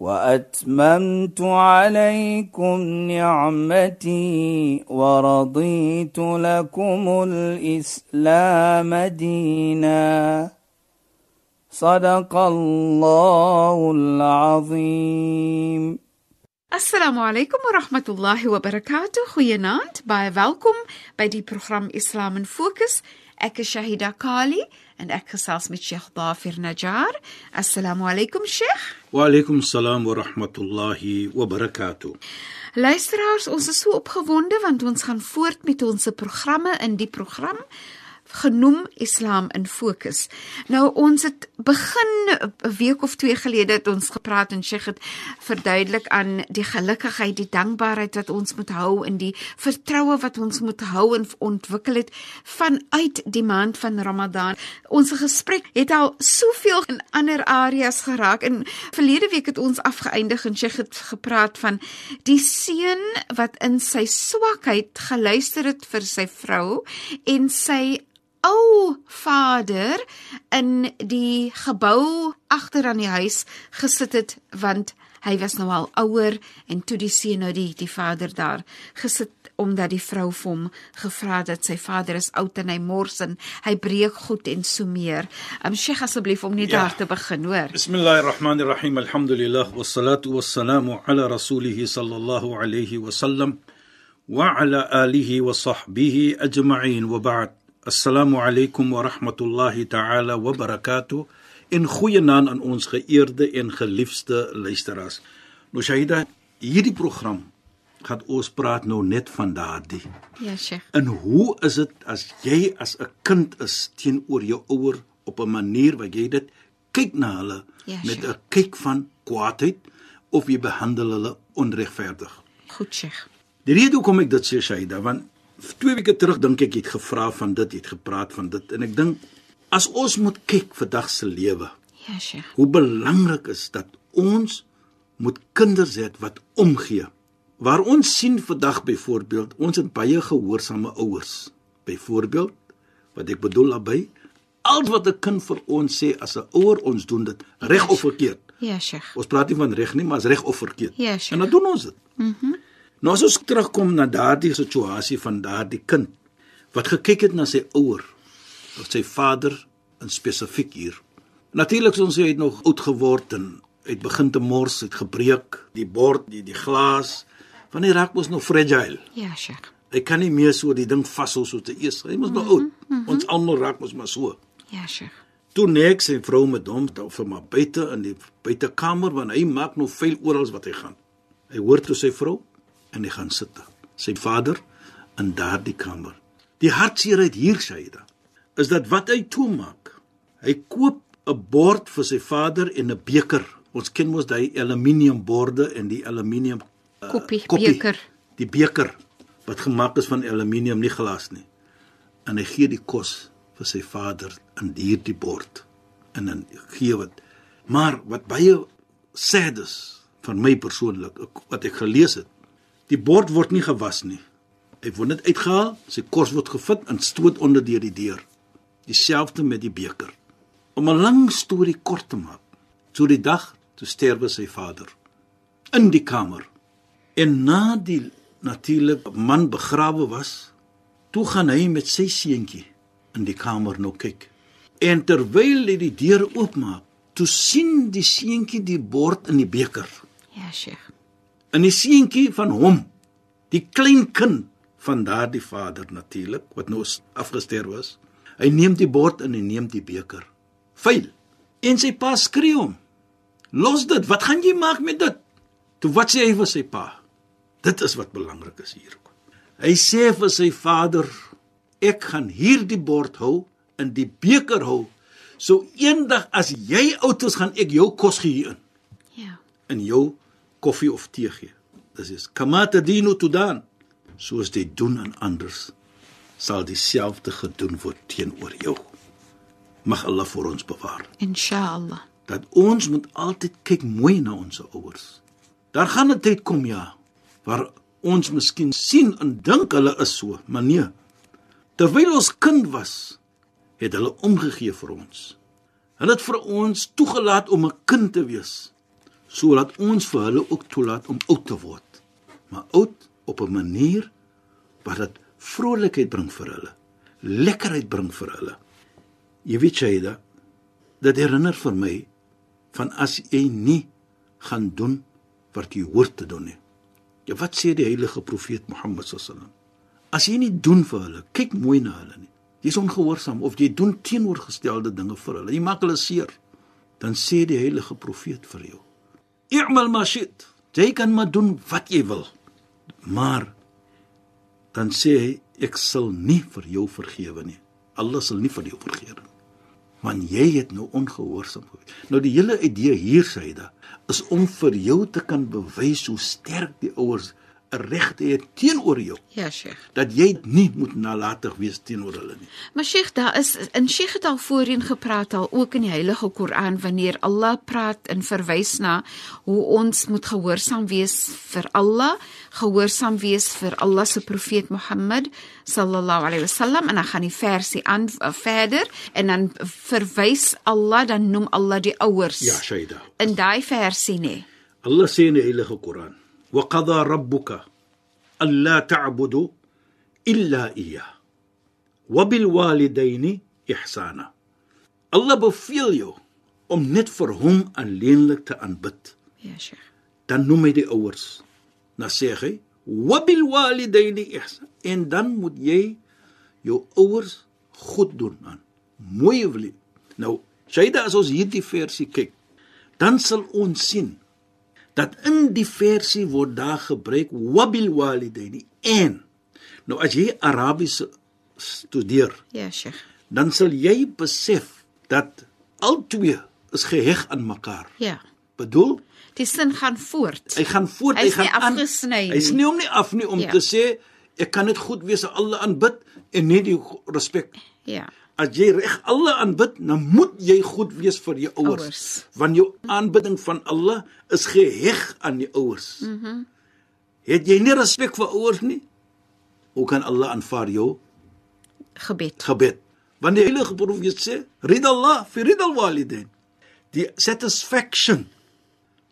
واتممت عليكم نعمتي ورضيت لكم الاسلام دينا صدق الله العظيم Assalamu alaykum wa rahmatullahi wa barakatuh. Goeienaand. Baie welkom by die program Islam in Fokus. Ek is Shahida Kali en ek gesels met Sheikh Dafir Najjar. Assalamu alaykum Sheikh. Wa alaykum salaam wa rahmatullahi wa barakatuh. Luisteraars, ons is so opgewonde want ons gaan voort met ons programme in die program genoem Islam in fokus. Nou ons het begin 'n week of twee gelede het ons gepraat en Sheikh het verduidelik aan die gelukkigheid, die dankbaarheid wat ons moet hou in die vertroue wat ons moet hou en ontwikkel het vanuit die maand van Ramadan. Ons gesprek het al soveel in ander areas geraak en verlede week het ons afgeëindig en Sheikh het gepraat van die seun wat in sy swakheid geluister het vir sy vrou en sy ou vader in die gebou agter aan die huis gesit het want hy was nou al ouer en toe die seun nou die die vader daar gesit omdat die vrou vir hom gevra het dat sy vader is oud en hy mors en hy breek goed en so meer. Um, Sheikh asseblief om net ja. daar te begin hoor. Bismillahirrahmanirrahim. Alhamdulillah wassalatu wassalamu ala rasulih sallallahu alayhi wasallam wa ala alihi wa sahbihi ajma'in wa ba'd. Assalamu alaykum wa rahmatullahi ta'ala wa barakatuh. In goeie naam aan ons geëerde en geliefde luisteraars. Nou Shaida, hierdie program gaan ons praat nou net van daardie. Ja, Sheikh. En hoe is dit as jy as 'n kind is teenoor jou ouer op 'n manier wat jy dit kyk na hulle ja, met 'n kyk van kwaadheid of jy behandel hulle onregverdig? Goed, Sheikh. Die rede hoekom ek dit sê Shaida, want twee weke terug dink ek het gevra van dit, het gepraat van dit en ek dink as ons moet kyk vir dag se lewe. Ja, Sheikh. Hoe belangrik is dat ons moet kinders hê wat omgee. Waar ons sien vandag byvoorbeeld, ons het baie gehoorsame ouers. Byvoorbeeld, wat ek bedoel daarby, al wat 'n kind vir ons sê as 'n ouer, ons doen dit reg Ja, of verkeerd. Ja, Sheikh. Ons praat nie van reg nie, maar as reg of verkeerd. Ja, Sheikh. En dan doen ons dit. Mhm. Mm Nou as ons terugkom na daardie situasie van daardie kind wat gekyk het na sy ouer of sy vader in spesifiek hier. Natuurlik hy het nog oud geword en het begin te mors, het gebreek, die bord, die die glas, van hy raak mos nog fragile. Ja, Sheikh. Hy kan nie meer so die ding vashou soos te eers. Hy mos nou oud. Mm -hmm. Ons almal raak mos maar so. Ja, Sheikh. Toe nek sy vrou met hom toe vir maar buite in die buitekamer want hy maak nog veel oral wat hy gaan. Hy hoor toe sy vrou en hy gaan sit. Sy vader in daardie kamer. Die hartseerheid hier sê hy is dat wat hy toe maak. Hy koop 'n bord vir sy vader en 'n beker. Ons ken mos daai aluminium borde en die aluminium uh, Koppie, beker. Die beker wat gemaak is van aluminium, nie glas nie. En hy gee die kos vir sy vader in hierdie bord. En dan gee wat maar wat baie sad is van my persoonlik wat ek gelees het Die bord word nie gewas nie. Hy word net uitgehaal, sy kos word gevind en stoot onder deur die deur. Dieselfde met die beker. Om 'n lang storie kort te maak. So die dag toe sterwe sy vader in die kamer. En na die natuurlik man begrawe was, toe gaan hy met sy seentjie in die kamer nou kyk. En terwyl hy die deur oopmaak, toe sien die seentjie die bord in die beker. Ja, Sheikh. In die seentjie van hom, die klein kind van daardie vader natuurlik wat nou afgesterf is. Hy neem die bord en hy neem die beker. Vuil. En sy pa skree hom. Los dit. Wat gaan jy maak met dit? Toe wat sê hy vir sy pa? Dit is wat belangrik is hier. Hy sê vir sy vader, ek gaan hierdie bord hou en die beker hou. So eendag as jy oud is, gaan ek jou kos gee in Ja. in jou koffie of tee gee. Dis is kamata dinu tudan. Soos jy doen aan anders, sal dieselfde gedoen word teenoor jou. Mag Allah vir ons bewaar. Inshallah. Dat ons moet altyd kyk mooi na ons ouers. Daar gaan 'n tyd kom ja waar ons miskien sien en dink hulle is so, maar nee. Terwyl ons kind was, het hulle omgegee vir ons. Hulle het vir ons toegelaat om 'n kind te wees sodat ons vir hulle ook toelaat om oud te word. Maar oud op 'n manier wat dit vrolikheid bring vir hulle, lekkerheid bring vir hulle. Jy weet jy da dit herinner vir my van as jy nie gaan doen wat jy hoort te doen nie. Ja wat sê die heilige profeet Mohammed sallam? As jy nie doen vir hulle, kyk mooi na hulle nie. Jy's ongehoorsaam of jy doen teenoorgestelde dinge vir hulle. Jy maak hulle seer. Dan sê die heilige profeet vir jou: "I'mal ma shi't." Jy kan maar doen wat jy wil. Maar dan sê hy ek sal nie vir jou vergewe nie. Allah sal nie vir jou vergewe nie. Want jy het nou ongehoorsaam gewees. Nou die hele idee hier sê dit is om vir jou te kan bewys hoe sterk die ouers 'n regte het teenoor jou Ja, Sheikh. dat jy nie moet nalatig wees teenoor hulle nie. Maar Sheikh, daar is in Sheikh het al voorheen gepraat al ook in die Heilige Koran wanneer Allah praat en verwys na hoe ons moet gehoorsaam wees vir Allah, gehoorsaam wees vir Allah se profeet Mohammed sallallahu alaihi wasallam en dan gaan die versie aan uh, verder en dan verwys Allah dan noem Allah die ouers. Ja, Shaida. In daai versie nê. Allah sê in die Heilige Koran: "Wa qada rabbuka alla ta'budu illa iyyah wa bil walidayni ihsana." Allah beveel jou om net vir hom alleenlik te aanbid. Ja, Sheikh. Dan noem hy die ouers. Dan sê hy: "Wa bil walidayni ihsana." En dan moet jy jou ouers goed doen aan. Mooi wil. Nou, Shaida as ons hierdie versie kyk, dan sal ons sien dat in die versie word daar gebruik wabil walidaini en nou as jy Arabies studeer Ja, Sheikh. dan sal jy besef dat albei is geheg aan mekaar Ja. bedoel Die sin gaan voort. hy gaan voort Hy hy gaan aan afgesny hy sny hom nie af nie om Ja. te sê ek kan dit goed wees alle aanbid en nie die respek Ja. As jy reg alle aanbid, dan moet jy goed wees vir jou ouers. Ouers. Want jou aanbidding van Allah is geheg aan die ouers. Mhm. Mm het jy nie respek vir ouers nie? Hoe kan Allah aanvaar jou Gebed. gebed? Want die heilige profeet sê, "Ridallah fi ridal walidain." Die satisfaction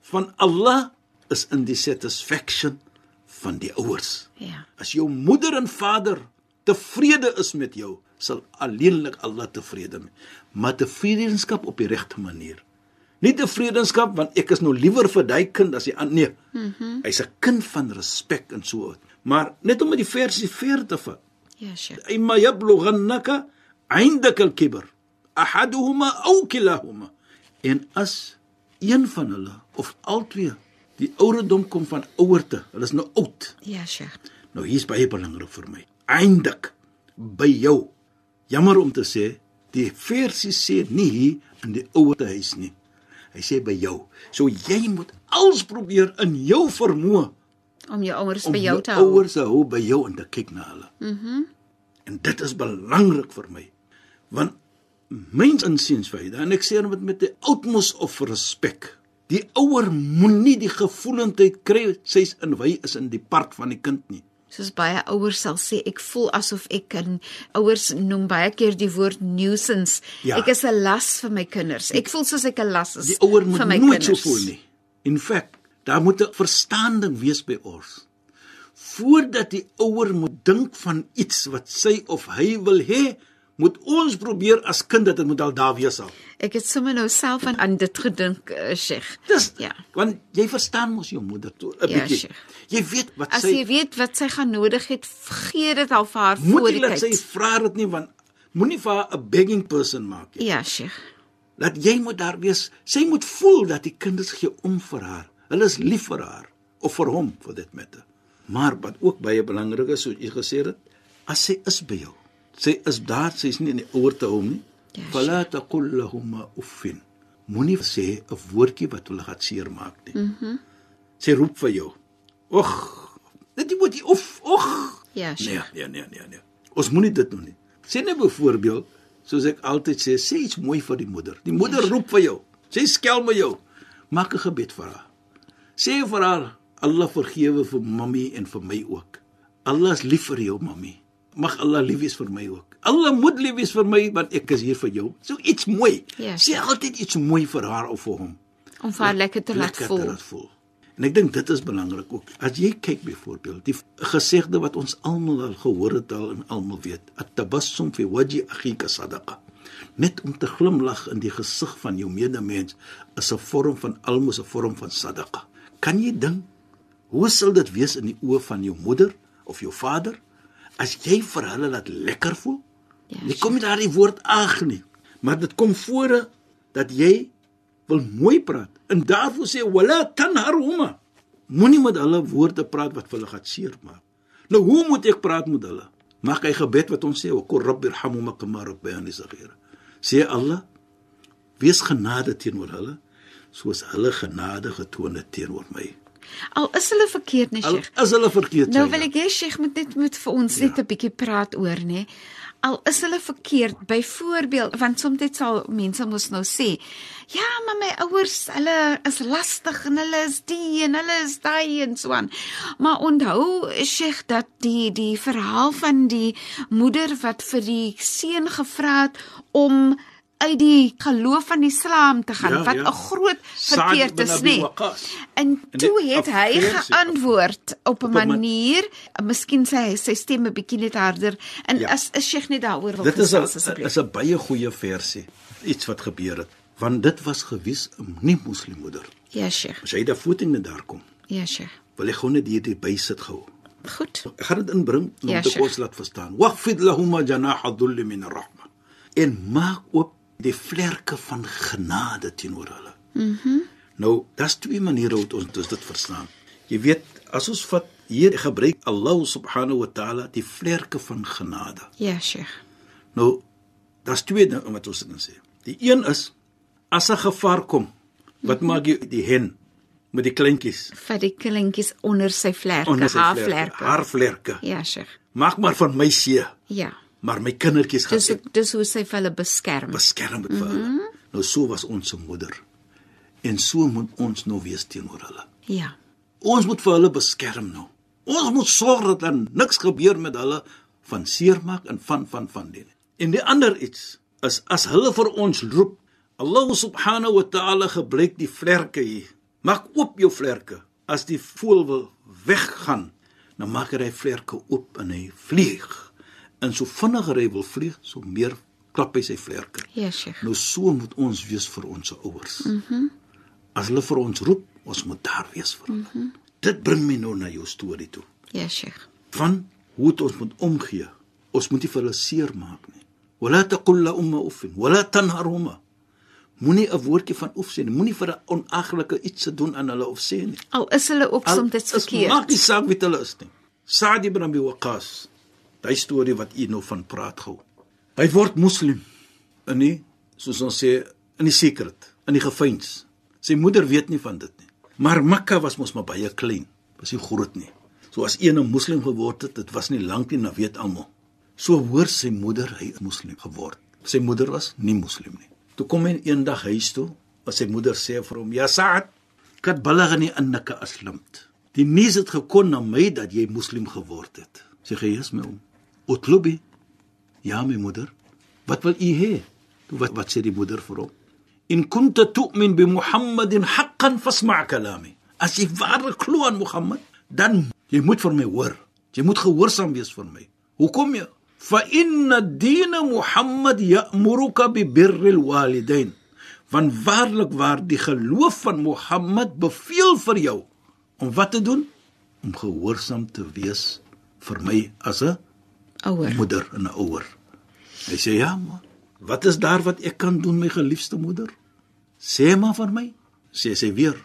van Allah is in die satisfaction van die ouers. Ja. As jou moeder en vader tevrede is met jou, sal alleenlik Allah tevrede maak. Maar tevredenskap op die regte manier. Nie tevredenskap want ek is nou liewer vir daai kind as die ander nee. Mm -hmm. Hy's 'n kind van respek en so. Maar net om met die versie 40 te Ja, Sheikh. Imma yablughanaka 'indak al-kibr ahaduhuma aw kilahuma. En as een van hulle of albei die ouderdom kom van ouerte, hulle is nou oud. Ja, Sheikh. Nou hier's baie belangrik vir my. Eindelik by jou jammer om te sê die versie sê nie hier in die ouete huis nie hy sê by jou so jy moet alles probeer in jou vermoë Om jou ouers om by jou jou te hou. ouers te hou by jou en te kyk na hulle. Mhm. Mm en dit is belangrik vir my. Want myns insiens dit en ek sê dit met die utmost of respek. Die ouer moenie die gevoelendheid kry sy's in wy is in die park van die kind nie. Soos baie ouers sal sê, ek voel asof ek kan ouers noem baie keer die woord nuisance. Ja. Ek is 'n las vir my kinders. Ek voel soos ek 'n las is Die ouer moet nooit kinders. so voel nie. In feite, daar moet 'n verstaaning wees by ons. Voordat die ouer moet dink van iets wat sy of hy wil hê, moet ons probeer as kind dat dit moet al daar wees al. Ek het sommer nou self aan, aan dit gedink, uh, Sheikh. Dis Ja. want jy verstaan mos jou moeder toe 'n Ja, bietjie. Sheikh. Jy weet wat As sy jy weet wat sy gaan nodig het, gee dit al vir haar moet voor die laat sy tyd. vra dit nie want moenie vir haar 'n begging person maak nie. Ja, Sheikh. Laat jy moet daar wees. Sy moet voel dat die kinders gee om vir haar. Hulle is lief vir haar of vir hom vir dit matter. Maar wat ook baie belangrik is, soos jy gesê het, as sy is by jou. Sy is daar, sy is nie in die ouer te hom nie. Ja, Fala taqul lahumma uffin. Moenie sê 'n woordjie wat hulle gaan seermaak nie. Mhm. Mm sy roep vir jou Och, dit moet jy of och. Ja, Nee, Sheikh. nee, nee, nee, nee. Ons moenie dit doen nie. Sê net byvoorbeeld, soos ek altyd sê, sê iets mooi vir die moeder. Die moeder Ja, roep vir jou. Sy skel met jou. Maak 'n gebed vir haar. Sê vir haar, Allah vergewe vir mammy en vir my ook. Allah is lief vir jou, mammy. Mag Allah lief wees vir my ook. Allah moet lief wees vir my want ek is hier vir jou. So iets mooi. Ja, Sê altyd iets mooi vir haar of vir hom Om vir haar lekker te laat lekker voel. te laat voel. En ek dink dit is belangrik ook. As jy kyk byvoorbeeld, die gesegde wat ons almal al gehoor het al en almal weet, at-tabassum fi wajhi akhika sadaqa. Net om te glimlag in die gesig van jou medemens is 'n vorm van almos 'n vorm van sadaqa. Kan jy dink hoe sal dit wees in die oë van jou moeder of jou vader as jy vir hulle laat lekker voel? Ja, Jy kom nie daar die woord ag nie, maar dit kom voor dat jy wil mooi praat. En daarvoor sê wala tanharhuma. Moenie met hulle woorde praat wat vir hulle gaan seermaak. Nou hoe moet ek praat met hulle? Maak hy gebed wat ons sê, "O Rabbirhamhuma kama rabbayani saghira." Sê Allah, wees genade teenoor hulle soos hulle genade getoon het teenoor my. Al is hulle verkeerd, nee, Al Sheikh. is hulle verkeerd. Nou wil ja. ek hê Sheikh moet net met vir ons net 'n bietjie praat oor, nê. Al is hulle verkeerd, byvoorbeeld, want soms sal mense mos nou sê, ja, maar my ouers, hulle is lastig en hulle is die en hulle is daai en so aan. Maar onthou Sheikh dat die die verhaal van die moeder wat vir die seun gevra het om uit die geloof van die Islam te gaan Ja, wat ja. 'n groot Saad verkeerd is. Waqqas. En toe dit- het hy geantwoord op 'n 'n manier, miskien sy sy stem 'n bietjie net harder en Ja. as as Sheikh net daaroor wil Dit is 'n gesels asseblief. is 'n baie goeie versie. Iets wat gebeur het, want dit was gewys 'n nie moslim moeder. Ja, Sheikh. As jy daar voetinge daar kom, Ja, Sheikh. wil ek gou net hierdie bysit gehou. Goed. Ek gaan dit inbring om Ja, te kos laat verstaan. Waqfid lahumma janaha dhull min ar-rahma. En maak oop die vlerke van genade teenoor hulle. Mhm. Mm nou, daar's twee maniere hoe ons dit verstaan. Jy weet, as ons vat hier gebruik Allah subhanahu wa ta'ala die vlerke van genade. Ja, Sheikh. Nou, daar's twee dinge wat ons kan sê. Die een is as 'n gevaar kom, wat maak jy die hen met die kleintjies Vat die kleintjies onder sy vlerke, onder sy haar vlerke, vlerke. haar vlerke. Ja, Sheikh. Maak maar van my see, Ja. Maar my kindertjies gaan Dis ek dis hoe sy vir hulle beskerm. beskerm met vir hulle. Nou so was ons se moeder. En so moet ons nou wees teenoor hulle. Ja. Ons moet vir hulle beskerm nou. Ons moet sorg dat daar niks gebeur met hulle van seermaak en van van van dit. En die ander iets is as hulle vir ons roep, Allah subhanahu wa ta'ala gebruik die vlerke hier. Maak oop jou vlerke. As die voël wil weggaan, dan maak hy vlerke oop en hy vlieg. En so vinniger hy wil vlieg, so meer klap hy sy vlerke. Ja, Sheikh. Nou so moet ons wees vir ons ouers. Mhm. Mm As hulle vir ons roep, ons moet daar wees vir hulle. Mm Dit bring my nou na jou storie toe. Ja, Sheikh. Van hoe het ons moet omgee. Ons moet nie vir hulle seer maak nie. Wala taqul la umma uffin wala tanharhuma. Moenie 'n woordjie van oef sê nie. Moenie vir 'n onaglike iets doen aan hulle of sê nie. Al is hulle ook soms dit is- Maak verkeerd. nie saak wie hulle is nie. Saad ibn Abi Waqqas. Daai storie wat u nou van praat gou. Hy word moslim. In die soos ons sê in die secret, in die geveins. Sy moeder weet nie van dit nie. Maar Mekka was mos maar baie klein. Was nie groot nie. So as een 'n moslim geword het, dit was nie lank nie, nou weet almal. So hoor sy moeder hy is moslim geword. Sy moeder was nie moslim nie. Toe kom hy eendag huis toe, wat sy moeder sê vir hom: "Ya Sa'ad, kad balaghani annaka aslamt." Die nuus het gekon na my dat jy moslim geword het. Sê hy: "Yes, my oom." "Utlubi." "Ja, my moeder." "Wat wil u hê?" Toe wat wat sê die moeder vir hom? "In kunta tu'min bi Muhammadin haqqan fasma' kalami." As jy waarlik glo aan Mohammed, dan jy moet vir my hoor. Jy moet gehoorsaam wees vir my. Hoekom jy? Fa inna dina Muhammad ya'muruka bi birril walidain. Want waarlik waar die geloof van Mohammed beveel vir jou om wat te doen? Om gehoorsaam te wees vir my as 'n Ouer. moeder en 'n ouer. Hy sê ja, maar wat is daar wat ek kan doen my geliefde moeder? Sê maar vir my. Sê sy weer.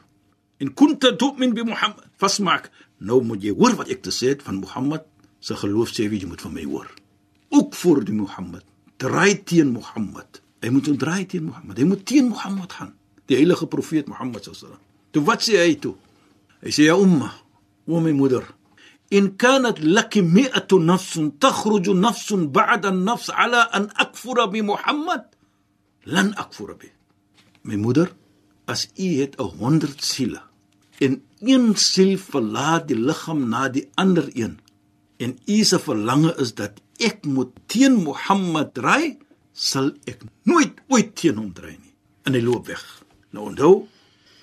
In kunta tu'min bi Muhammad fasmak. Nou moet jy hoor wat ek te sê het van Mohammed se geloof sê wie jy moet van my hoor. Ook vir die Mohammed. Draai teen Mohammed. Hy moet draai teen Mohammed. Hy moet teen Mohammed gaan. Die heilige profeet Mohammed sallallahu alaihi wasallam. Toe wat sê hy toe? Hy sê ja umma, O my moeder, kanat laki mi'atu nafsun takhruju nafsun ba'da an-nafs ala an akfura bi Muhammad lan akfura bi. My moeder, as u het 'n 100 siele en een siel verlaat die liggaam na die ander een en u se verlange is dat ek moet teen Mohammed ry, sal ek nooit ooit teen hom ry nie. En hy loop weg. Nou onthou,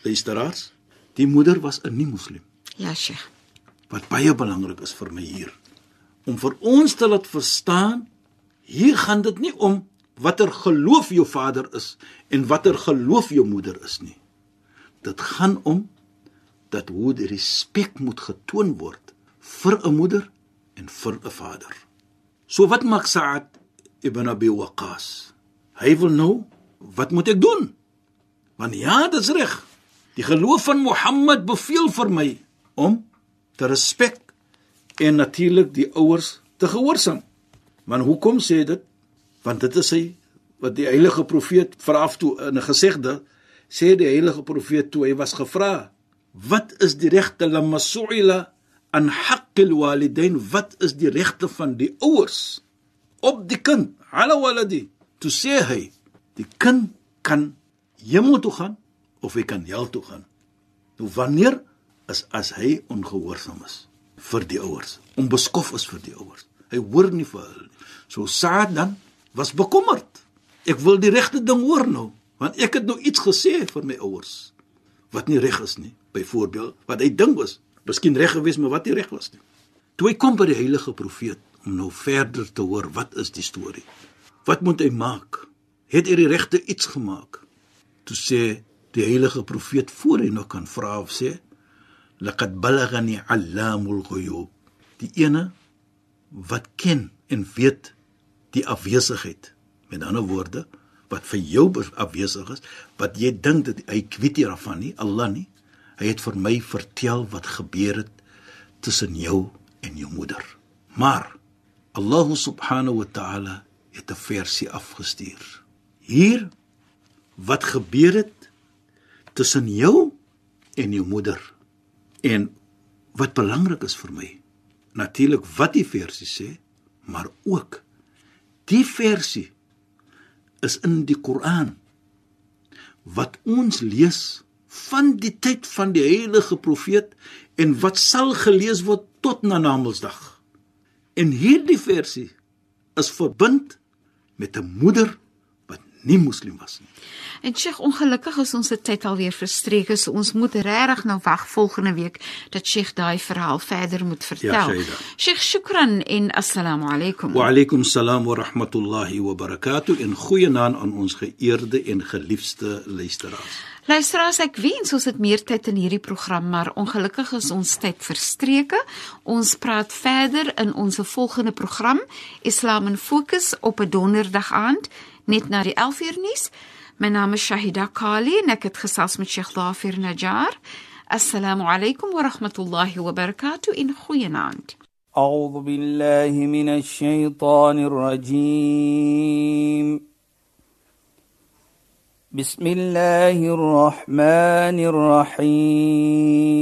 luisteraars, die moeder was 'n nie-moslim. Ja, Sheikh. Wat baie belangrik is vir my hier om vir ons te laat verstaan, hier gaan dit nie om watter geloof jou vader is en watter geloof jou moeder is nie. Dit gaan om dat hoe die respek moet getoon word vir 'n moeder en vir 'n vader. So wat maak Sa'ad ibn Abi Waqqas? Hy wil nou, wat moet ek doen? Want ja, dit is reg. Die geloof van Mohammed beveel vir my om te respek en natuurlik die ouers te gehoorsaam. Maar hoekom sê dit? Want dit is hy wat die heilige profeet veraf toe in 'n gesegde sê die heilige profeet toe hy was gevra, "Wat is die regte lamma su'ila an haqqil walidain wat is die regte van die ouers op die kind ala waladi to sê hy die kind kan hemel toe gaan of hy kan hel toe gaan nou wanneer is as hy ongehoorsaam is vir die ouers onbeskof is vir die ouers hy hoor nie vir hulle nie so Saad dan was bekommerd ek wil die regte ding hoor nou want ek het nou iets gesê vir my ouers wat nie reg is nie byvoorbeeld wat hy dink was miskien reg gewees, maar wat nie reg was nie. Toe hy kom by die heilige profeet om nou verder te hoor wat is die storie? Wat moet hy maak? Het hy die regte iets gemaak? Toe sê die heilige profeet voor hy nog kan vra of sê laqad balagani allamul ghuyub die ene wat ken en weet die afwesigheid met ander woorde wat vir jou afwesig is wat jy dink dat hy weet nie daarvan nie Allah nie Hy het vir my vertel wat gebeur het tussen jou en jou moeder. Maar Allah subhanahu wa ta'ala het 'n versie afgestuur. Hier wat gebeur het tussen jou en jou moeder. En wat belangrik is vir my, natuurlik wat die versie sê, maar ook die versie is in die Koran wat ons lees van die tyd van die heilige profeet en wat sal gelees word tot na Namedsdag. En hierdie versie is verbind met 'n moeder nie moslim was nie. En Sheikh, ongelukkig is ons tyd alweer verstreek, so ons moet regtig nou wag volgende week dat Sheikh daai verhaal verder moet vertel. Ja, Sheikh, shukran en assalamu alaykum. Wa alaykum salaam wa rahmatullahi wa barakatuh. En goeienaand aan ons geëerde en geliefde luisteraars. Luisteraars, ek wens ons het meer tyd in hierdie program, maar ongelukkig is ons tyd verstreke. Ons praat verder in ons volgende program, Islam in Fokus op 'n donderdag aand, net na die 11uur nuus. My naam is Shahida Kali en ek het gesels met Sheikh Dafir Najjar. Assalamu alaykum wa rahmatullahi wa barakatuh in goeienaand. أعوذ بالله من الشيطان الرجيم بسم الله الرحمن الرحيم